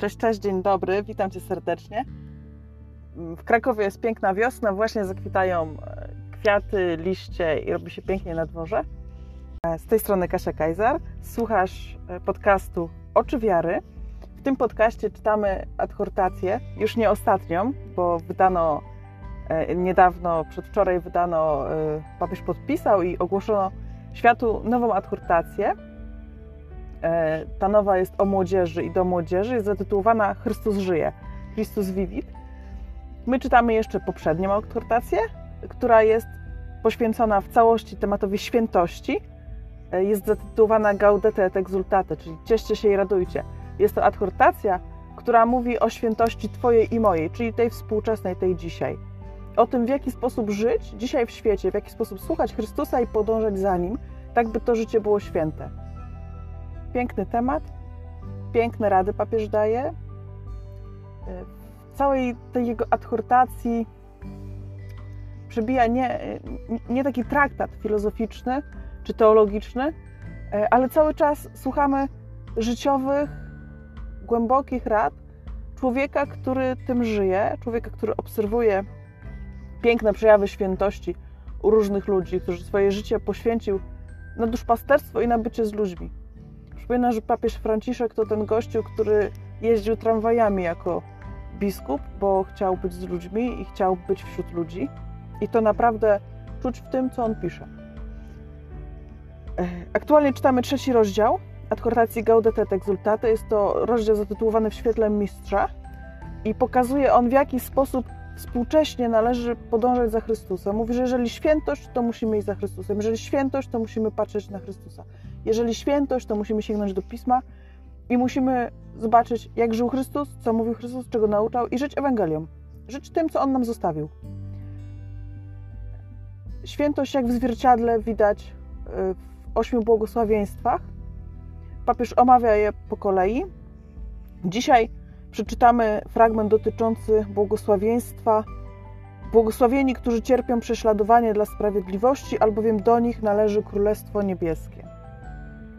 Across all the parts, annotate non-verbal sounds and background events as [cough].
Cześć, cześć, dzień dobry, witam Cię serdecznie. W Krakowie jest piękna wiosna, właśnie zakwitają e, kwiaty, liście i robi się pięknie na dworze. E, z tej strony Kasia Kajzar. Słuchasz e, podcastu Oczy Wiary. W tym podcaście czytamy adhortację, już nie ostatnią, bo wydano niedawno, przedwczoraj wydano, papież podpisał i ogłoszono światu nową adhortację ta nowa jest o młodzieży i do młodzieży, jest zatytułowana Chrystus żyje, Chrystus vivit. My czytamy jeszcze poprzednią adhortację, która jest poświęcona w całości tematowi świętości. E, jest zatytułowana Gaudete et exultate, czyli cieszcie się i radujcie. Jest to adhortacja, która mówi o świętości Twojej i mojej, czyli tej współczesnej, tej dzisiaj. O tym, w jaki sposób żyć dzisiaj w świecie, w jaki sposób słuchać Chrystusa i podążać za Nim, tak by to życie było święte. Piękny temat, piękne rady papież daje. W całej tej jego adhortacji przebija nie, nie taki traktat filozoficzny czy teologiczny, ale cały czas słuchamy życiowych, głębokich rad człowieka, który tym żyje, człowieka, który obserwuje piękne przejawy świętości u różnych ludzi, którzy swoje życie poświęcił na duszpasterstwo i na bycie z ludźmi. Przypomina, że papież Franciszek to ten gościu, który jeździł tramwajami jako biskup, bo chciał być z ludźmi i chciał być wśród ludzi. I to naprawdę czuć w tym, co on pisze. Aktualnie czytamy trzeci rozdział Adhortacji Gaudete et Exultate. Jest to rozdział zatytułowany W świetle mistrza i pokazuje on, w jaki sposób współcześnie należy podążać za Chrystusem. Mówi, że jeżeli świętość, to musimy iść za Chrystusem. Jeżeli świętość, to musimy patrzeć na Chrystusa. Jeżeli świętość, to musimy sięgnąć do Pisma i musimy zobaczyć, jak żył Chrystus, co mówił Chrystus, czego nauczał i żyć Ewangelią. Żyć tym, co On nam zostawił. Świętość, jak w zwierciadle widać y, w ośmiu błogosławieństwach. Papież omawia je po kolei. Dzisiaj przeczytamy fragment dotyczący błogosławieństwa. Błogosławieni, którzy cierpią prześladowanie dla sprawiedliwości, albowiem do nich należy Królestwo Niebieskie.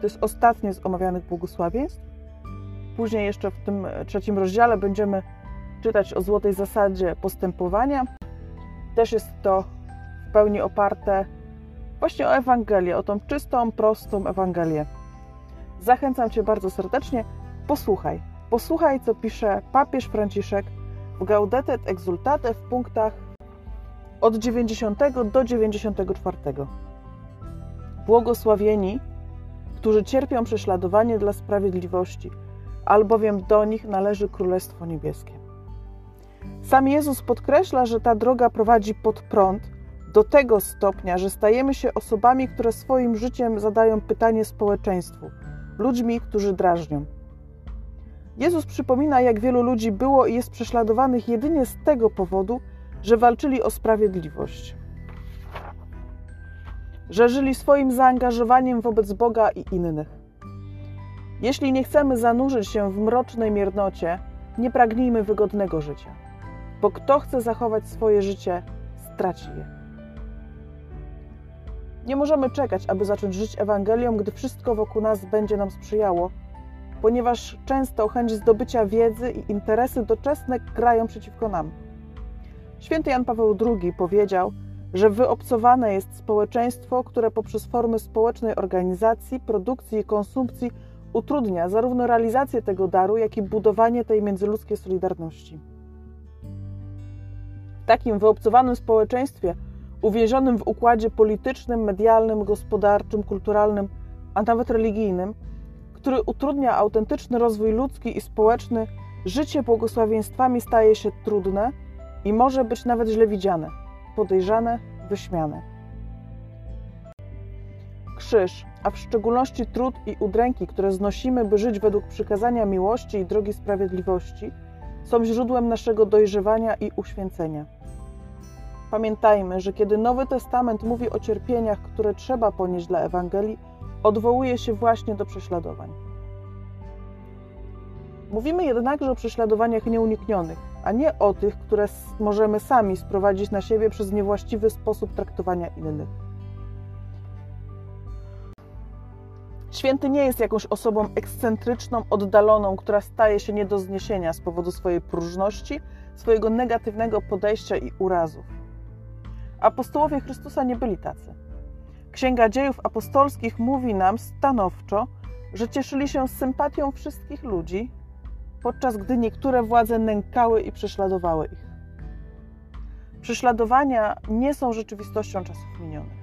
To jest ostatnie z omawianych błogosławieństw. Później jeszcze w tym trzecim rozdziale będziemy czytać o złotej zasadzie postępowania. Też jest to w pełni oparte właśnie o Ewangelię, o tą czystą, prostą Ewangelię. Zachęcam Cię bardzo serdecznie. Posłuchaj. Posłuchaj, co pisze papież Franciszek w Gaudete et Exultate w punktach od 90 do 94. Błogosławieni którzy cierpią prześladowanie dla sprawiedliwości, albowiem do nich należy Królestwo Niebieskie. Sam Jezus podkreśla, że ta droga prowadzi pod prąd do tego stopnia, że stajemy się osobami, które swoim życiem zadają pytanie społeczeństwu, ludźmi, którzy drażnią. Jezus przypomina, jak wielu ludzi było i jest prześladowanych jedynie z tego powodu, że walczyli o sprawiedliwość że żyli swoim zaangażowaniem wobec Boga i innych. Jeśli nie chcemy zanurzyć się w mrocznej miernocie, nie pragnijmy wygodnego życia, bo kto chce zachować swoje życie, straci je. Nie możemy czekać, aby zacząć żyć Ewangelią, gdy wszystko wokół nas będzie nam sprzyjało, ponieważ często chęć zdobycia wiedzy i interesy doczesne grają przeciwko nam. Święty Jan Paweł II powiedział, że wyobcowane jest społeczeństwo, które poprzez formy społecznej organizacji, produkcji i konsumpcji utrudnia zarówno realizację tego daru, jak i budowanie tej międzyludzkiej solidarności. W takim wyobcowanym społeczeństwie, uwięzionym w układzie politycznym, medialnym, gospodarczym, kulturalnym, a nawet religijnym, który utrudnia autentyczny rozwój ludzki i społeczny, życie błogosławieństwami staje się trudne i może być nawet źle widziane podejrzane, wyśmiane. Krzyż, a w szczególności trud i udręki, które znosimy, by żyć według przykazania miłości i drogi sprawiedliwości, są źródłem naszego dojrzewania i uświęcenia. Pamiętajmy, że kiedy Nowy Testament mówi o cierpieniach, które trzeba ponieść dla Ewangelii, odwołuje się właśnie do prześladowań. Mówimy jednakże o prześladowaniach nieuniknionych, a nie o tych, które możemy sami sprowadzić na siebie przez niewłaściwy sposób traktowania innych. Święty nie jest jakąś osobą ekscentryczną, oddaloną, która staje się nie do zniesienia z powodu swojej próżności, swojego negatywnego podejścia i urazów. Apostołowie Chrystusa nie byli tacy. Księga Dziejów Apostolskich mówi nam stanowczo, że cieszyli się sympatią wszystkich ludzi, podczas gdy niektóre władze nękały i prześladowały ich. Prześladowania nie są rzeczywistością czasów minionych,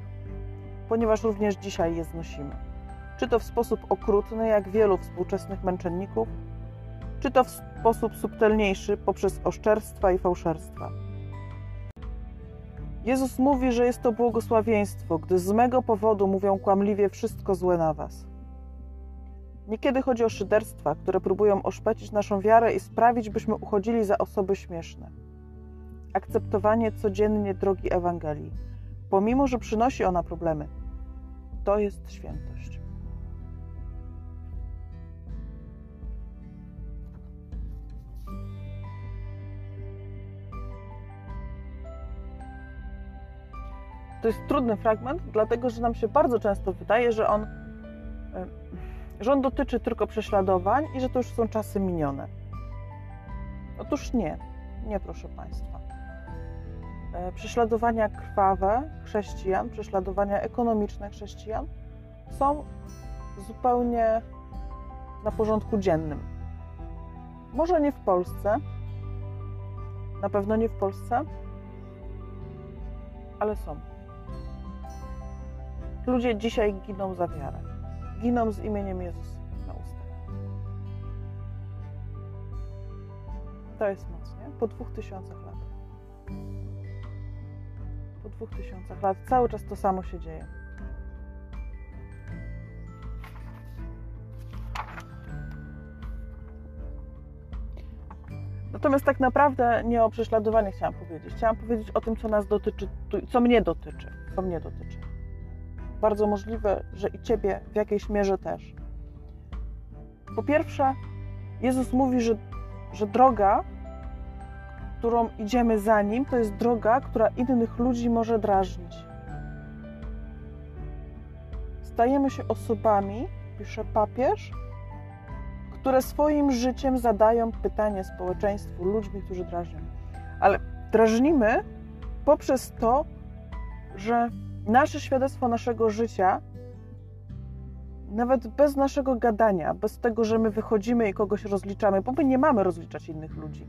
ponieważ również dzisiaj je znosimy. Czy to w sposób okrutny, jak wielu współczesnych męczenników, czy to w sposób subtelniejszy poprzez oszczerstwa i fałszerstwa. Jezus mówi, że jest to błogosławieństwo, gdy z mego powodu mówią kłamliwie wszystko złe na was. Niekiedy chodzi o szyderstwa, które próbują oszpecić naszą wiarę i sprawić, byśmy uchodzili za osoby śmieszne. Akceptowanie codziennie drogi Ewangelii, pomimo że przynosi ona problemy, to jest świętość. To jest trudny fragment, dlatego że nam się bardzo często wydaje, że on, że on dotyczy tylko prześladowań i że to już są czasy minione. Otóż nie, nie proszę Państwa. E, prześladowania krwawe chrześcijan, prześladowania ekonomiczne chrześcijan są zupełnie na porządku dziennym. Może nie w Polsce, na pewno nie w Polsce, ale są. Ludzie dzisiaj giną za wiarę. Giną z imieniem Jezus na ustach. To jest moc, nie? Po dwóch tysiącach lat. Po dwóch tysiącach lat cały czas to samo się dzieje. Natomiast tak naprawdę nie o prześladowaniu chciałam powiedzieć. Chciałam powiedzieć o tym, co nas dotyczy, co mnie dotyczy, co mnie dotyczy bardzo możliwe, że i ciebie w jakiejś mierze też. Po pierwsze, Jezus mówi, że, że droga, którą idziemy za nim, to jest droga, która innych ludzi może drażnić. Stajemy się osobami, pisze papież, które swoim życiem zadają pytanie społeczeństwu, ludźmi, którzy drażnią. Ale drażnimy poprzez to, że nasze świadectwo naszego życia, nawet bez naszego gadania, bez tego, że my wychodzimy i kogoś rozliczamy, bo my nie mamy rozliczać innych ludzi.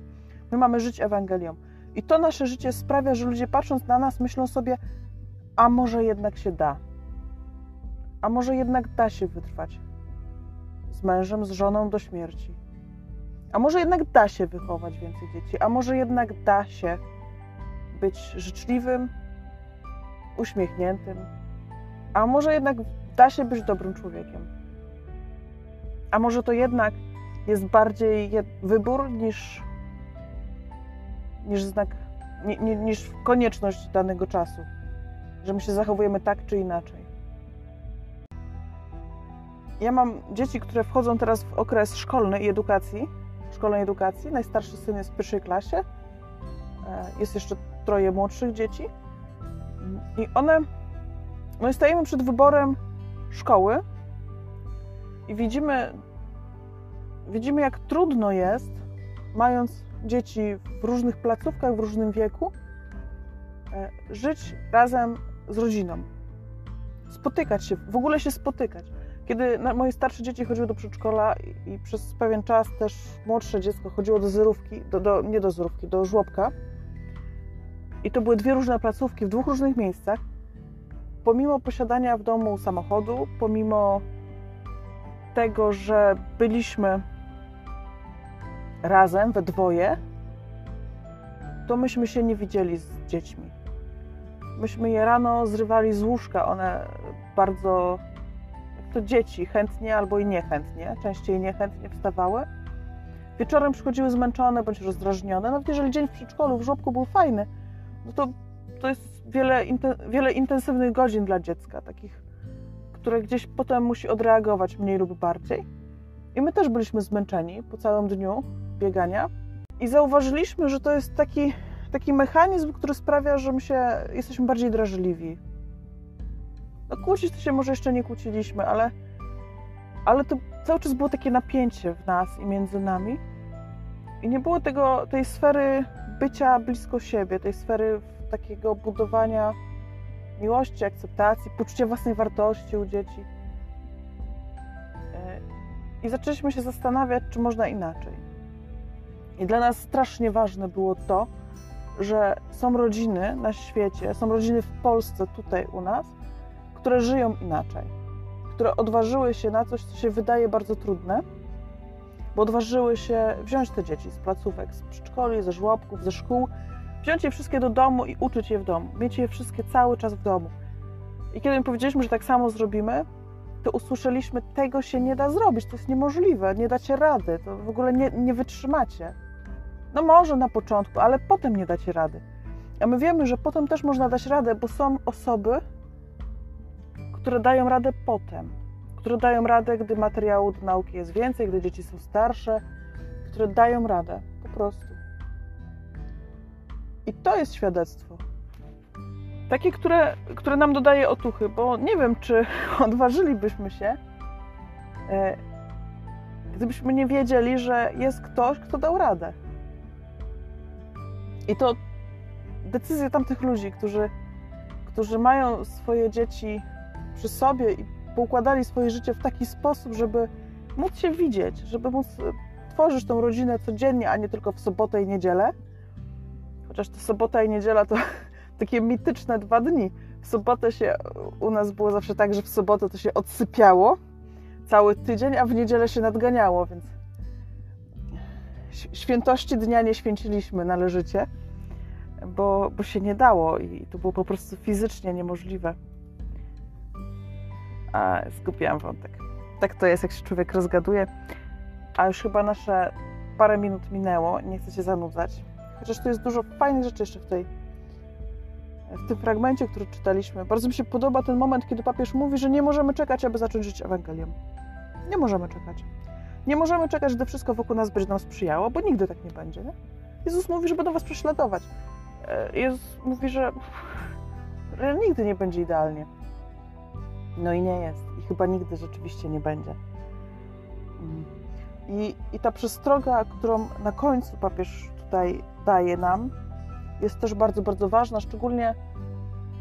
My mamy żyć Ewangelią. I to nasze życie sprawia, że ludzie patrząc na nas myślą sobie, a może jednak się da. A może jednak da się wytrwać z mężem, z żoną do śmierci. A może jednak da się wychować więcej dzieci. A może jednak da się być życzliwym, uśmiechniętym. A może jednak da się być dobrym człowiekiem? A może to jednak jest bardziej wybór niż, niż znak, niż konieczność danego czasu, że my się zachowujemy tak czy inaczej. Ja mam dzieci, które wchodzą teraz w okres szkolny i edukacji, szkolnej edukacji. Najstarszy syn jest w pierwszej klasie. E, jest jeszcze troje młodszych dzieci. I one, my stajemy przed wyborem szkoły i widzimy, widzimy jak trudno jest, mając dzieci w różnych placówkach, w różnym wieku, e, żyć razem z rodziną. Spotykać się, w ogóle się spotykać. Kiedy moje starsze dzieci chodziły do przedszkola i przez pewien czas też młodsze dziecko chodziło do zerówki, do, do, nie do zerówki, do żłobka, i to były dwie różne placówki w dwóch różnych miejscach. Pomimo posiadania w domu samochodu, pomimo tego, że byliśmy razem, we dwoje, to myśmy się nie widzieli z dziećmi. Myśmy je rano zrywali z łóżka. One bardzo, to dzieci, chętnie albo i niechętnie, częściej niechętnie wstawały. Wieczorem przychodziły zmęczone bądź rozdrażnione. Nawet jeżeli dzień w przedszkolu, w żłobku był fajny, no to, to jest wiele, wiele intensywnych godzin dla dziecka, takich, które gdzieś potem musi odreagować mniej lub bardziej. I my też byliśmy zmęczeni po całym dniu biegania i zauważyliśmy, że to jest taki, taki mechanizm, który sprawia, że my się, jesteśmy bardziej drażliwi. No kłócić to się może jeszcze nie kłóciliśmy, ale ale to cały czas było takie napięcie w nas i między nami. I nie było tego, tej sfery bycia blisko siebie, tej sfery takiego budowania miłości, akceptacji, poczucia własnej wartości u dzieci. E, I zaczęliśmy się zastanawiać, czy można inaczej. I dla nas strasznie ważne było to, że są rodziny na świecie, są rodziny w Polsce, tutaj u nas, które żyją inaczej, które odważyły się na coś, co się wydaje bardzo trudne, bo odważyły się wziąć te dzieci z placówek, z przedszkoli, ze żłobków, ze szkół, wziąć je wszystkie do domu i uczyć je w domu, mieć je wszystkie cały czas w domu. I kiedy im powiedzieliśmy, że tak samo zrobimy, to usłyszeliśmy, tego się nie da zrobić, to jest niemożliwe, nie dacie rady, to w ogóle nie, nie wytrzymacie. No może na początku, ale potem nie dacie rady. A my wiemy, że potem też można dać radę, bo są osoby, które dają radę potem, które dają radę, gdy materiału do nauki jest więcej, gdy dzieci są starsze, które dają radę po prostu. I to jest świadectwo. Takie, które, które nam dodaje otuchy, bo nie wiem, czy [laughs] odważylibyśmy się, e, gdybyśmy nie wiedzieli, że jest ktoś, kto dał radę. I to decyzje tamtych ludzi, którzy, którzy mają swoje dzieci przy sobie i poukładali swoje życie w taki sposób, żeby móc się widzieć, żeby móc tworzyć tą rodzinę codziennie, a nie tylko w sobotę i niedzielę. Chociaż to sobota i niedziela to [laughs] takie mityczne dwa dni. W sobotę się u nas było zawsze tak, że w sobotę to się odsypiało cały tydzień, a w niedzielę się nadganiało, więc świętości dnia nie święciliśmy należycie, bo, bo się nie dało i to było po prostu fizycznie niemożliwe. A zgubiłam wątek. Tak to jest, jak się człowiek rozgaduje. A już chyba nasze parę minut minęło, nie chcę się zanudzać. Chociaż tu jest dużo fajnych rzeczy jeszcze w tej w tym fragmencie, który czytaliśmy. Bardzo mi się podoba ten moment, kiedy papież mówi, że nie możemy czekać, aby zacząć żyć Ewangelią. Nie możemy czekać. Nie możemy czekać, gdy wszystko wokół nas będzie nam sprzyjało, bo nigdy tak nie będzie. Nie? Jezus mówi, że będą was prześladować. E, Jezus mówi, że, że nigdy nie będzie idealnie. No i nie jest. I chyba nigdy rzeczywiście nie będzie. Mm. I, I ta przestroga, którą na końcu papież tutaj daje nam, jest też bardzo, bardzo ważna, szczególnie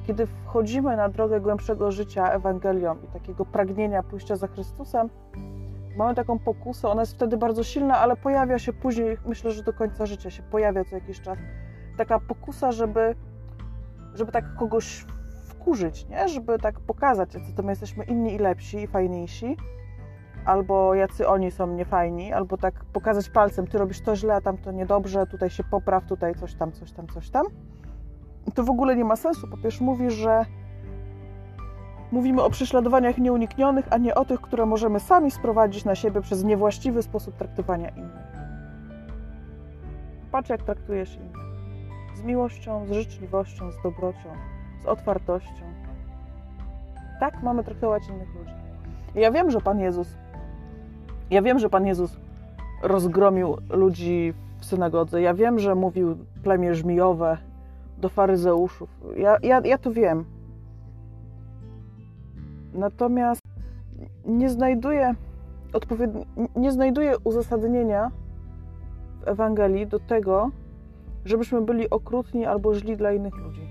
kiedy wchodzimy na drogę głębszego życia Ewangelią i takiego pragnienia pójścia za Chrystusem, mamy taką pokusę, ona jest wtedy bardzo silna, ale pojawia się później, myślę, że do końca życia się pojawia co jakiś czas, taka pokusa, żeby, żeby tak kogoś wkurzyć, nie? żeby tak pokazać, jacy to my jesteśmy inni i lepsi i fajniejsi, albo jacy oni są niefajni, albo tak pokazać palcem, ty robisz to źle, a tam to niedobrze, tutaj się popraw, tutaj coś tam, coś tam, coś tam. To w ogóle nie ma sensu. Papież mówi, że mówimy o prześladowaniach nieuniknionych, a nie o tych, które możemy sami sprowadzić na siebie przez niewłaściwy sposób traktowania innych. Patrz, jak traktujesz innych. Z miłością, z życzliwością, z dobrocią, z otwartością. Tak mamy traktować innych ludzi. Ja wiem, że Pan Jezus ja wiem, że Pan Jezus rozgromił ludzi w synagodze. Ja wiem, że mówił plemię żmijowe do faryzeuszów. Ja, ja, ja to wiem. Natomiast nie znajduję odpowiedni, nie znajduję uzasadnienia w Ewangelii do tego, żebyśmy byli okrutni albo źli dla innych ludzi.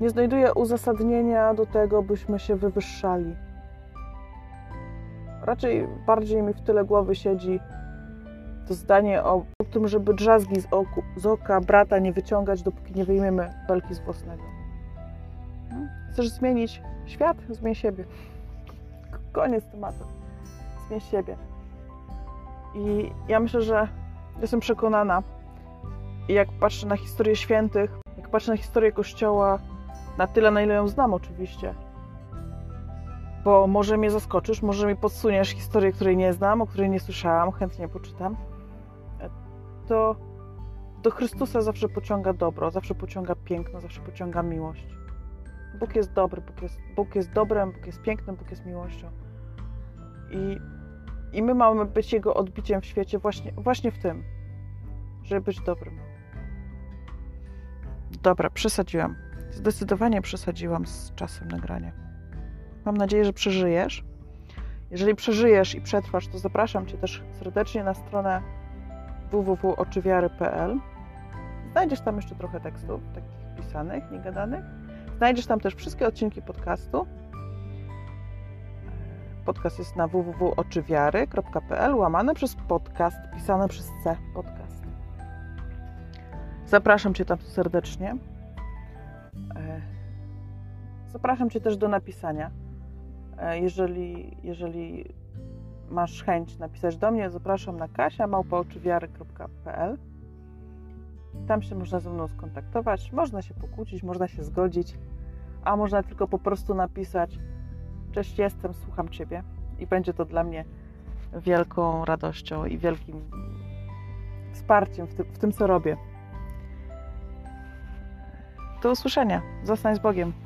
Nie znajduję uzasadnienia do tego, byśmy się wywyższali Raczej bardziej mi w tyle głowy siedzi to zdanie o tym, żeby drzazgi z, oku, z oka brata nie wyciągać, dopóki nie wyjmiemy belki z własnego. Hmm? Chcesz zmienić świat? Zmień siebie. Koniec tematu. Zmień siebie. I ja myślę, że jestem przekonana, jak patrzę na historię świętych, jak patrzę na historię Kościoła, na tyle, na ile ją znam oczywiście, bo może mnie zaskoczysz, może mi podsuniesz historię, której nie znam, o której nie słyszałam, chętnie poczytam. To do Chrystusa zawsze pociąga dobro, zawsze pociąga piękno, zawsze pociąga miłość. Bóg jest dobry, Bóg jest, Bóg jest dobrem, Bóg jest pięknym, Bóg jest miłością. I, I my mamy być Jego odbiciem w świecie właśnie, właśnie w tym, żeby być dobrym. Dobra, przesadziłam. Zdecydowanie przesadziłam z czasem nagrania. Mam nadzieję, że przeżyjesz. Jeżeli przeżyjesz i przetrwasz, to zapraszam Cię też serdecznie na stronę www.oczywiary.pl. Znajdziesz tam jeszcze trochę tekstów, takich pisanych, niegadanych. Znajdziesz tam też wszystkie odcinki podcastu. Podcast jest na www.oczywiary.pl, łamane przez podcast, pisane przez C podcast. Zapraszam Cię tam serdecznie. Zapraszam Cię też do napisania. Jeżeli, jeżeli masz chęć napisać do mnie, zapraszam na kasia.małpaoczywiary.pl Tam się można ze mną skontaktować, można się pokłócić, można się zgodzić, a można tylko po prostu napisać Cześć, jestem, słucham Ciebie i będzie to dla mnie wielką radością i wielkim wsparciem w, ty w tym, co robię. Do usłyszenia. Zostań z Bogiem.